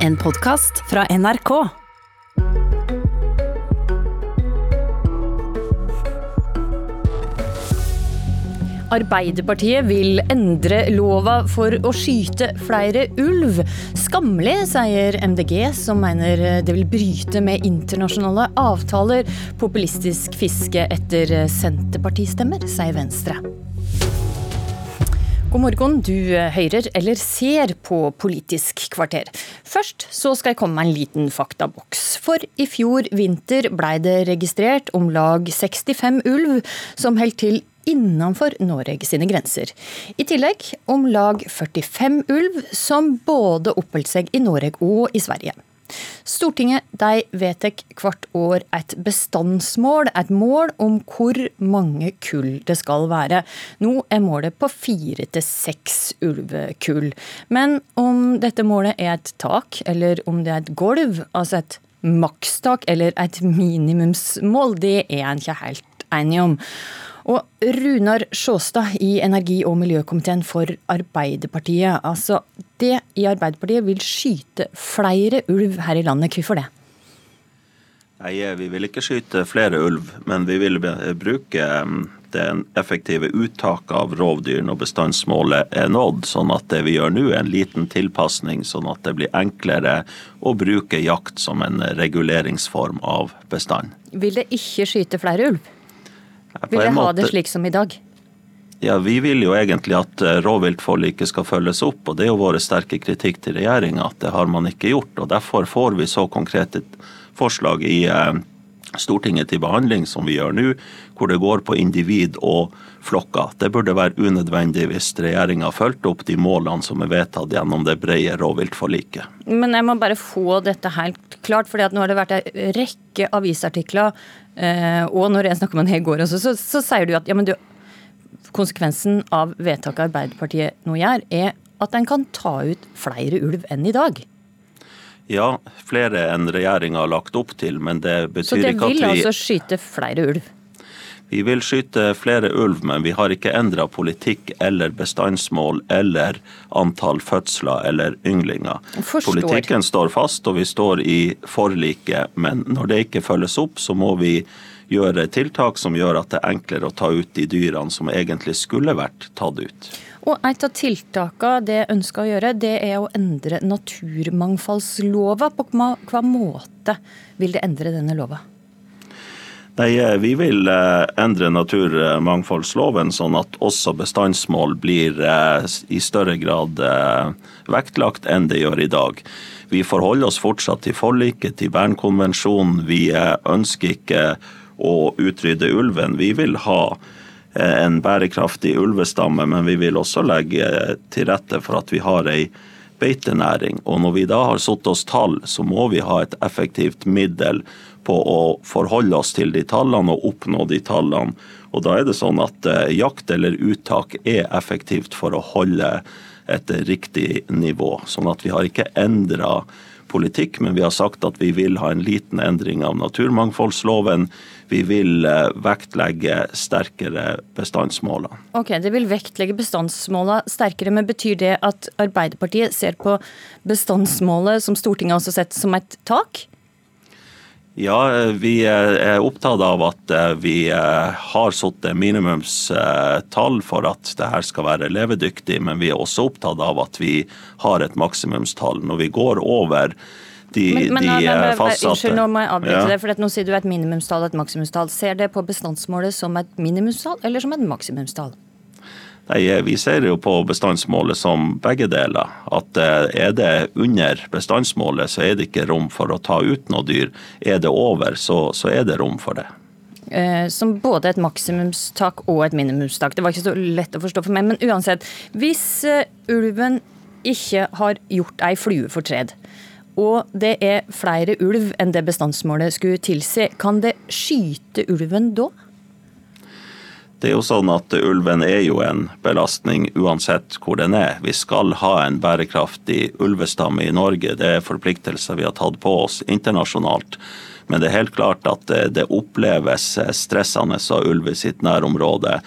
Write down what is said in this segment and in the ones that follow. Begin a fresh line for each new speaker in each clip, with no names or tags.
En podkast fra NRK. Arbeiderpartiet vil endre lova for å skyte flere ulv. Skammelig, sier MDG, som mener det vil bryte med internasjonale avtaler. Populistisk fiske etter Senterpartistemmer, sier Venstre. God morgen, du hører eller ser på Politisk kvarter. Først så skal jeg komme med en liten faktaboks. For i fjor vinter blei det registrert om lag 65 ulv som holdt til innenfor Norge sine grenser. I tillegg om lag 45 ulv som både oppholdt seg i Norge og i Sverige. Stortinget de vedtar hvert år et bestandsmål, et mål om hvor mange kull det skal være. Nå er målet på fire til seks ulvekull. Men om dette målet er et tak, eller om det er et gulv, altså et makstak eller et minimumsmål, det er en ikke helt enig om. Og Runar Sjåstad i energi- og miljøkomiteen for Arbeiderpartiet. Altså, det i Arbeiderpartiet vil skyte flere ulv her i landet. Hvorfor det?
Nei, Vi vil ikke skyte flere ulv, men vi vil bruke um, det effektive uttaket av rovdyr når bestandsmålet er nådd. Sånn at det vi gjør nå er en liten tilpasning, sånn at det blir enklere å bruke jakt som en reguleringsform av bestand.
Vil det ikke skyte flere ulv? Vil dere ha det slik som i dag?
Ja, Vi vil jo egentlig at eh, rovviltforliket skal følges opp, og det er jo våre sterke kritikk til regjeringa at det har man ikke gjort. og Derfor får vi så konkrete forslag i eh, Stortinget til behandling som vi gjør nå, hvor det går på individ og flokker. Det burde være unødvendig hvis regjeringa fulgte opp de målene som er vedtatt gjennom det brede rovviltforliket.
Men jeg må bare få dette helt klart, for nå har det vært en rekke avisartikler, eh, og når jeg snakker med deg i går også, så, så, sier du at ja, du, konsekvensen av vedtaket Arbeiderpartiet nå gjør, er at en kan ta ut flere ulv enn i dag.
Ja, flere enn regjeringa har lagt opp til, men det betyr
ikke at vi
Så
det vil altså skyte flere ulv?
Vi vil skyte flere ulv, men vi har ikke endra politikk eller bestandsmål eller antall fødsler eller ynglinger. Politikken står fast, og vi står i forliket, men når det ikke følges opp, så må vi gjøre tiltak som gjør at det er enklere å ta ut de dyrene som egentlig skulle vært tatt ut.
Og Et av tiltakene det ønsker å gjøre, det er å endre naturmangfoldslova. På hva måte vil det endre denne lova?
Nei, eh, Vi vil eh, endre naturmangfoldsloven sånn at også bestandsmål blir eh, i større grad vektlagt enn det gjør i dag. Vi forholder oss fortsatt til forliket, til Bernkonvensjonen. Vi ønsker ikke å utrydde ulven. Vi vil ha en bærekraftig ulvestamme, men vi vil også legge til rette for at vi har ei beitenæring. Og når vi da har satt oss tall, så må vi ha et effektivt middel på å forholde oss til de tallene og oppnå de tallene. Og da er det sånn at eh, jakt eller uttak er effektivt for å holde et riktig nivå. Sånn at vi har ikke endra politikk, men vi har sagt at vi vil ha en liten endring av naturmangfoldsloven. Vi vil eh, vektlegge sterkere bestandsmåler.
Ok, Det vil vektlegge bestandsmålene sterkere, men betyr det at Arbeiderpartiet ser på bestandsmålet som Stortinget har sett som et tak?
Ja, vi er opptatt av at eh, vi eh, har satt minimumstall for at det her skal være levedyktig, men vi er også opptatt av at vi har et maksimumstall. Når vi går over de, men, men, de
eh, fastsatte Unnskyld, nå må jeg avbryte ja. det. for Nå sier du et minimumstall og et maksimumstall. Ser det på bestandsmålet som et minimumstall eller som et maksimumstall?
Nei, Vi ser jo på bestandsmålet som begge deler. At eh, er det under bestandsmålet, så er det ikke rom for å ta ut noe dyr. Er det over, så, så er det rom for det.
Eh, som både et maksimumstak og et minimumstak. Det var ikke så lett å forstå for meg. Men uansett, hvis eh, ulven ikke har gjort ei flue fortred, og det er flere ulv enn det bestandsmålet skulle tilsi, kan det skyte ulven da?
Det er jo sånn at Ulven er jo en belastning uansett hvor den er. Vi skal ha en bærekraftig ulvestamme i Norge. Det er forpliktelser vi har tatt på oss internasjonalt. Men det er helt klart at det oppleves stressende av ulv i sitt nærområde.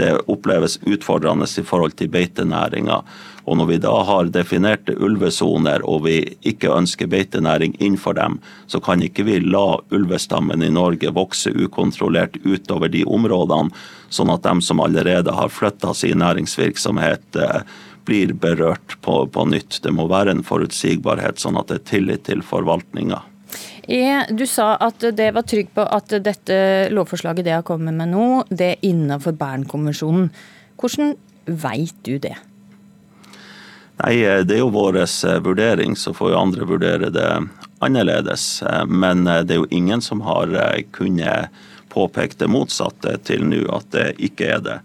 Det oppleves utfordrende i forhold til beitenæringa. Og Når vi da har definerte ulvesoner og vi ikke ønsker beitenæring innenfor dem, så kan ikke vi la ulvestammen i Norge vokse ukontrollert utover de områdene, sånn at de som allerede har flytta sin næringsvirksomhet, eh, blir berørt på, på nytt. Det må være en forutsigbarhet, sånn at det er tillit til forvaltninga.
Du sa at det var trygg på at dette lovforslaget det har kommet med nå, det er innenfor Bernkonvensjonen. Hvordan veit du det?
Nei, Det er jo vår eh, vurdering, så får jo andre vurdere det annerledes. Eh, men eh, det er jo ingen som har kunnet påpeke det motsatte til nå, at det ikke er det.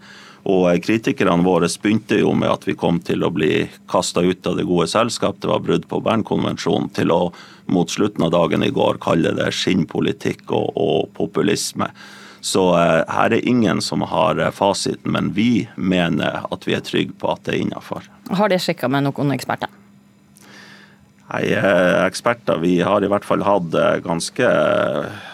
Og Kritikerne våre begynte jo med at vi kom til å bli kasta ut av det gode selskap. Det var brudd på Bernkonvensjonen, til å mot slutten av dagen i går kalle det skinnpolitikk og, og populisme. Så eh, her er ingen som har eh, fasiten, men vi mener at vi er trygge på at det er innafor.
Har det sjekka med noen eksperter?
Nei, eh, eksperter, Vi har i hvert fall hatt ganske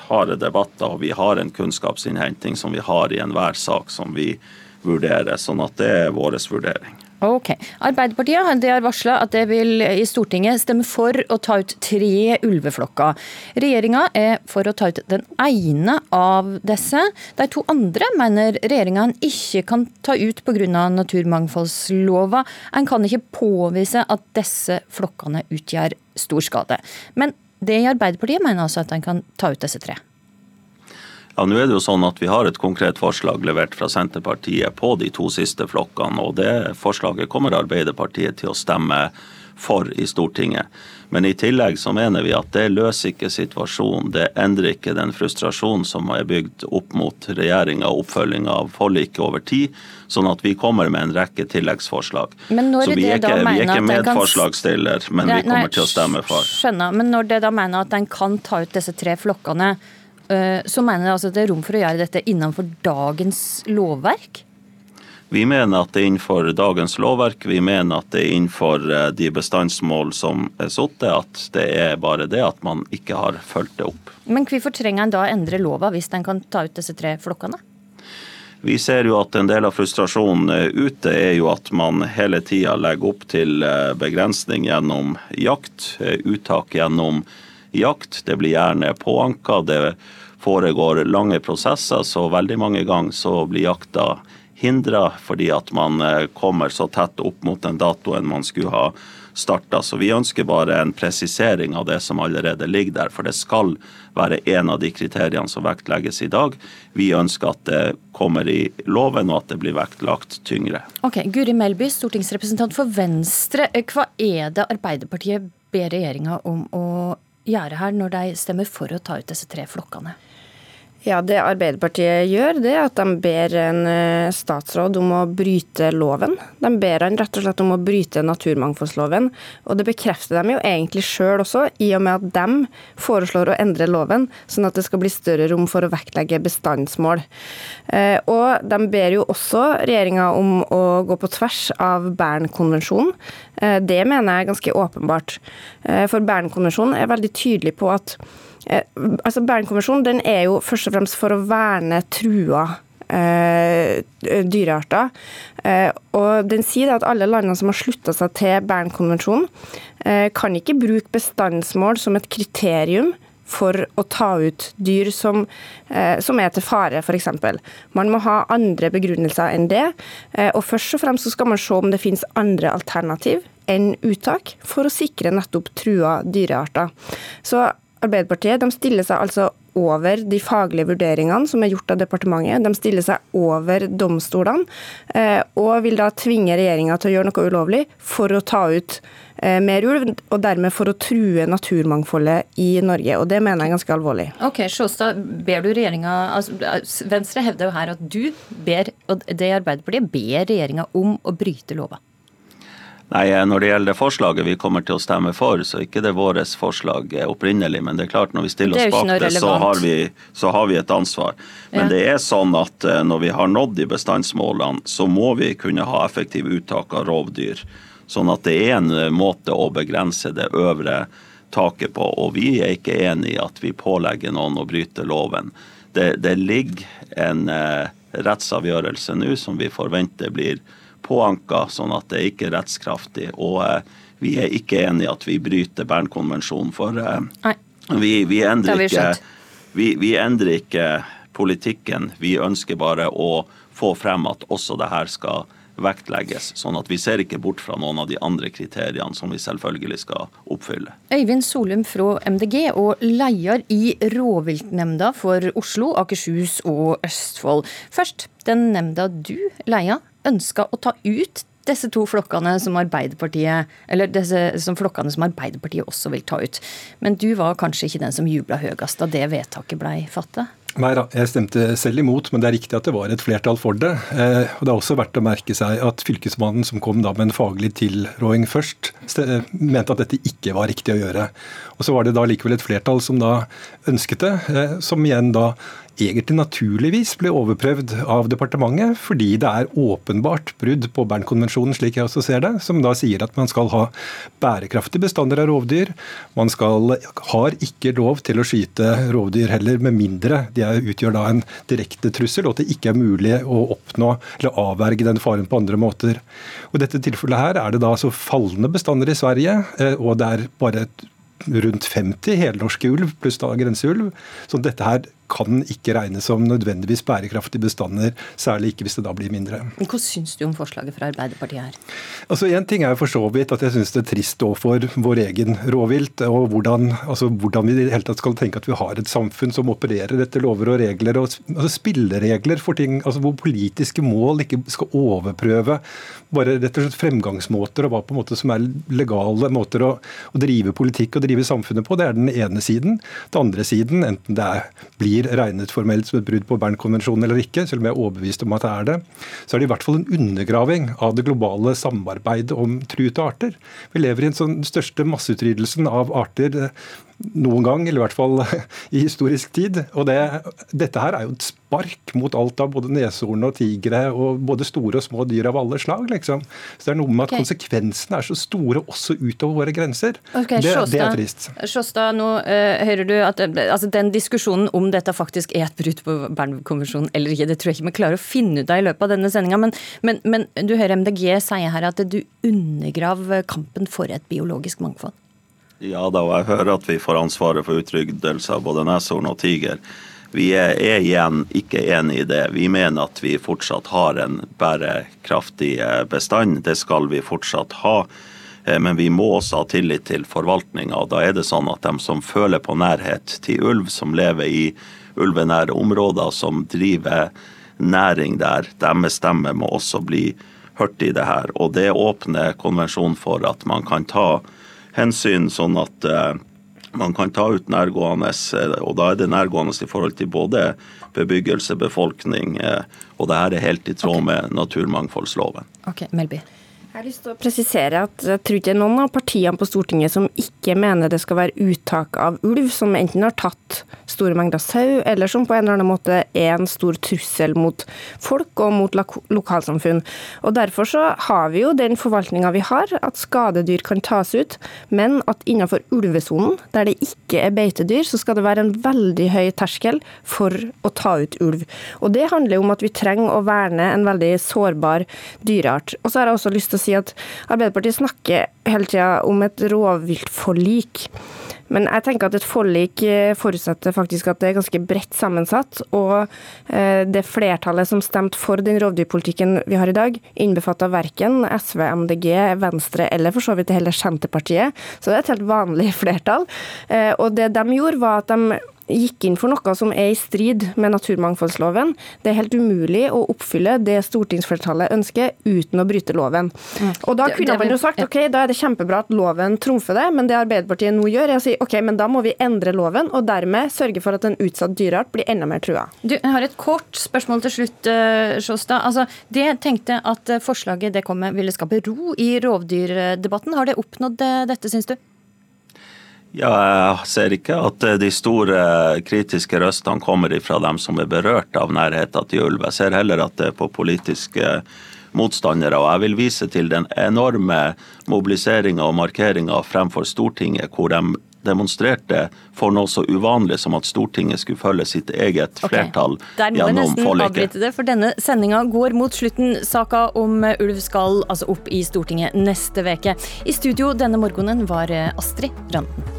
harde debatter, og vi har en kunnskapsinnhenting som vi har i enhver sak som vi vurderer. Sånn at det er vår vurdering.
Ok. Arbeiderpartiet har varsla at det vil i Stortinget stemme for å ta ut tre ulveflokker. Regjeringa er for å ta ut den ene av disse. De to andre mener regjeringa ikke kan ta ut pga. naturmangfoldslova. En kan ikke påvise at disse flokkene utgjør stor skade. Men det i Arbeiderpartiet mener altså at en kan ta ut disse tre.
Ja, nå er det jo sånn at Vi har et konkret forslag levert fra Senterpartiet på de to siste flokkene. og Det forslaget kommer Arbeiderpartiet til å stemme for i Stortinget. Men i tillegg så mener vi at det løser ikke situasjonen. Det endrer ikke den frustrasjonen som er bygd opp mot regjeringa og oppfølginga av forliket over tid. Sånn at vi kommer med en rekke tilleggsforslag.
så
vi er ikke, vi er ikke medforslagsstiller, men nei, vi kommer nei, til å stemme for.
Skjønner, Men når det da mener at en kan ta ut disse tre flokkene, så mener jeg altså at det er rom for å gjøre dette innenfor dagens lovverk?
Vi mener at det er innenfor dagens lovverk. Vi mener at det er innenfor eh, de bestandsmål som er satt. At det er bare det at man ikke har fulgt det opp.
Men hvorfor trenger en da endre lova hvis en kan ta ut disse tre flokkene?
Vi ser jo at en del av frustrasjonen ute er jo at man hele tida legger opp til eh, begrensning gjennom jakt, uttak gjennom jakt. Det blir gjerne påanka. Det foregår lange prosesser, så veldig mange ganger så blir jakta hindra fordi at man eh, kommer så tett opp mot den datoen man skulle ha starta. Så vi ønsker bare en presisering av det som allerede ligger der. For det skal være en av de kriteriene som vektlegges i dag. Vi ønsker at det kommer i loven, og at det blir vektlagt tyngre.
Ok, Guri Melby, stortingsrepresentant for Venstre. Hva er det Arbeiderpartiet ber regjeringa om å gjøre her når de stemmer for å ta ut disse tre flokkene?
Ja, Det Arbeiderpartiet gjør, det er at de ber en eh, statsråd om å bryte loven. De ber han rett og slett om å bryte naturmangfoldsloven. Og det bekrefter de jo egentlig sjøl også, i og med at de foreslår å endre loven, sånn at det skal bli større rom for å vektlegge bestandsmål. Eh, og de ber jo også regjeringa om å gå på tvers av Bernkonvensjonen. Eh, det mener jeg er ganske åpenbart. For Bernkonvensjonen er veldig tydelig på at altså Bernkonvensjonen den er jo først og fremst for å verne trua eh, dyrearter. Eh, og den sier at alle landene som har slutta seg til Bernkonvensjonen, eh, kan ikke bruke bestandsmål som et kriterium for å ta ut dyr som, eh, som er til fare, f.eks. Man må ha andre begrunnelser enn det. Eh, og først og fremst skal man se om det finnes andre alternativ enn uttak, for å sikre nettopp trua dyrearter. Så Arbeiderpartiet de stiller seg altså over de faglige vurderingene som er gjort av departementet. De stiller seg over domstolene, eh, og vil da tvinge regjeringa til å gjøre noe ulovlig for å ta ut eh, mer ulv, og dermed for å true naturmangfoldet i Norge. og Det mener jeg er ganske alvorlig.
Ok, Sjåstad, ber du regjeringa, altså, Venstre hevder jo her at du ber, og det Arbeiderpartiet ber regjeringa om å bryte lova.
Nei, Når det gjelder forslaget vi kommer til å stemme for, så er ikke det vårt forslag opprinnelig. Men det er klart når vi stiller oss bak det, så har, vi, så har, vi, et ansvar. Men ja. det er sånn at eh, når vi har nådd de bestandsmålene, så må vi kunne ha effektive uttak av rovdyr. Sånn at det er en eh, måte å begrense det øvre taket på. Og vi er ikke enig i at vi pålegger noen å bryte loven. Det, det ligger en eh, rettsavgjørelse nå som vi forventer blir påanka, sånn at det ikke er rettskraftig. Og vi er ikke enig i at vi bryter Bernkonvensjonen, for vi, vi, endrer ikke, vi, vi endrer ikke politikken. Vi ønsker bare å få frem at også det her skal vektlegges. Sånn at vi ser ikke bort fra noen av de andre kriteriene som vi selvfølgelig skal oppfylle.
Øyvind Solum fra MDG og leder i rovviltnemnda for Oslo, Akershus og Østfold. Først, den nemnda du leia, ønska å ta ut disse to flokkene som Arbeiderpartiet eller disse som flokkene som Arbeiderpartiet også vil ta ut. Men du var kanskje ikke den som jubla høyest da det vedtaket blei fattet?
Nei da, jeg stemte selv imot, men det er riktig at det var et flertall for det. Eh, og Det er også verdt å merke seg at Fylkesmannen, som kom da med en faglig tilråding først, mente at dette ikke var riktig å gjøre. Og Så var det da likevel et flertall som da ønsket det, eh, som igjen da egentlig naturligvis ble overprøvd av departementet, fordi det er åpenbart brudd på Bernkonvensjonen, slik jeg også ser det, som da sier at man skal ha bærekraftige bestander av rovdyr. Man skal, har ikke lov til å skyte rovdyr heller, med mindre de utgjør da en direkte trussel, og at det ikke er mulig å oppnå eller avverge den faren på andre måter. Og I dette tilfellet her er det da altså fallende bestander i Sverige, eh, og det er bare rundt 50 helnorske ulv pluss da grenseulv. Så dette her kan ikke regnes som nødvendigvis bærekraftige bestander, særlig ikke hvis det da blir mindre.
Hva syns du om forslaget fra Arbeiderpartiet her?
Altså En ting er for så vidt at jeg syns det er trist for vår egen råvilt, og hvordan, altså hvordan, vi i det hele tatt skal tenke at vi har et samfunn som opererer etter lover og regler, og altså spilleregler for ting, altså hvor politiske mål ikke skal overprøve bare rett og slett fremgangsmåter og hva på en måte som er legale måter å, å drive politikk og drive samfunnet på. Det er den ene siden. Den andre siden, enten det er, blir blir regnet formelt som et brudd på Bernkonvensjonen eller ikke, selv om jeg er overbevist om at det er det, så er det i hvert fall en undergraving av det globale samarbeidet om truede arter. Vi lever i en sånn største masseutryddelsen av arter noen gang, eller i hvert fall i historisk tid. Og det, dette her er jo et spark mot alt av både neshorn og tigre og både store og små dyr av alle slag. liksom. Så det er noe med at okay. konsekvensene er så store også utover våre grenser.
Okay,
det, Sjåstad, det, er trist.
Sjåstad, nå uh, hører du at altså, den diskusjonen om dette faktisk er et brudd på Bernkonvensjonen eller ikke, det tror jeg ikke vi klarer å finne ut av i løpet av denne sendinga. Men, men, men du hører MDG si her at du undergraver kampen for et biologisk mangfold.
Ja da, og jeg hører at vi får ansvaret for utryddelse av både neshorn og tiger. Vi er, igjen ikke enig i det. Vi mener at vi fortsatt har en bærekraftig eh, bestand. Det skal vi fortsatt ha. Eh, men vi må også ha tillit til forvaltninga. Da er det sånn at de som føler på nærhet til ulv, som lever i ulvenære områder, som driver næring der, deres stemme må også bli hørt i det her. Og det åpner konvensjonen for at man kan ta hensyn, sånn at uh, man kan ta ut nærgående, eh, og da er det nærgående i forhold til både bebyggelse, befolkning, uh, og det her er helt i tråd okay. med naturmangfoldsloven.
Ok, Melby.
Jeg har lyst til å presisere at jeg tror ikke noen av partiene på Stortinget som ikke mener det skal være uttak av ulv som enten har tatt store mengder sau, eller som på en eller annen måte er en stor trussel mot folk og mot lokalsamfunn. Og Derfor så har vi jo den forvaltninga vi har, at skadedyr kan tas ut, men at innenfor ulvesonen, der det ikke er beitedyr, så skal det være en veldig høy terskel for å ta ut ulv. Og Det handler om at vi trenger å verne en veldig sårbar dyreart. Og så har jeg også lyst til å si at Arbeiderpartiet snakker hele tida om et rovviltforlik. Men jeg tenker at et forlik eh, forutsetter faktisk at det er ganske bredt sammensatt. Og eh, det flertallet som stemte for den rovdyrpolitikken vi har i dag, innbefatta verken SV, MDG, Venstre eller for så vidt heller Senterpartiet. Så det er et helt vanlig flertall. Eh, og det de gjorde, var at de gikk inn for noe som er i strid med naturmangfoldsloven. Det er helt umulig å oppfylle det stortingsflertallet ønsker uten å bryte loven. Mm. Og Da kunne man jo sagt ok, da er det kjempebra at loven trumfer det, men det Arbeiderpartiet nå gjør, er å si ok, men da må vi endre loven, og dermed sørge for at en utsatt dyreart blir enda mer trua.
Du, jeg har et kort spørsmål til slutt, eh, Sjåstad. Altså, det tenkte at eh, forslaget det kom med ville skape ro i rovdyrdebatten. Har det oppnådd eh, dette, syns du?
Ja, jeg ser ikke at de store kritiske røstene kommer fra dem som er berørt av nærheten til ulv. Jeg ser heller at det er på politiske motstandere. Og jeg vil vise til den enorme mobiliseringa og markeringa fremfor Stortinget, hvor de demonstrerte for noe så uvanlig som at Stortinget skulle følge sitt eget flertall
okay. Der må jeg nesten avbryte det, for denne sendinga går mot slutten. Saka om ulv skal altså opp i Stortinget neste veke. I studio denne morgenen var Astrid Randen.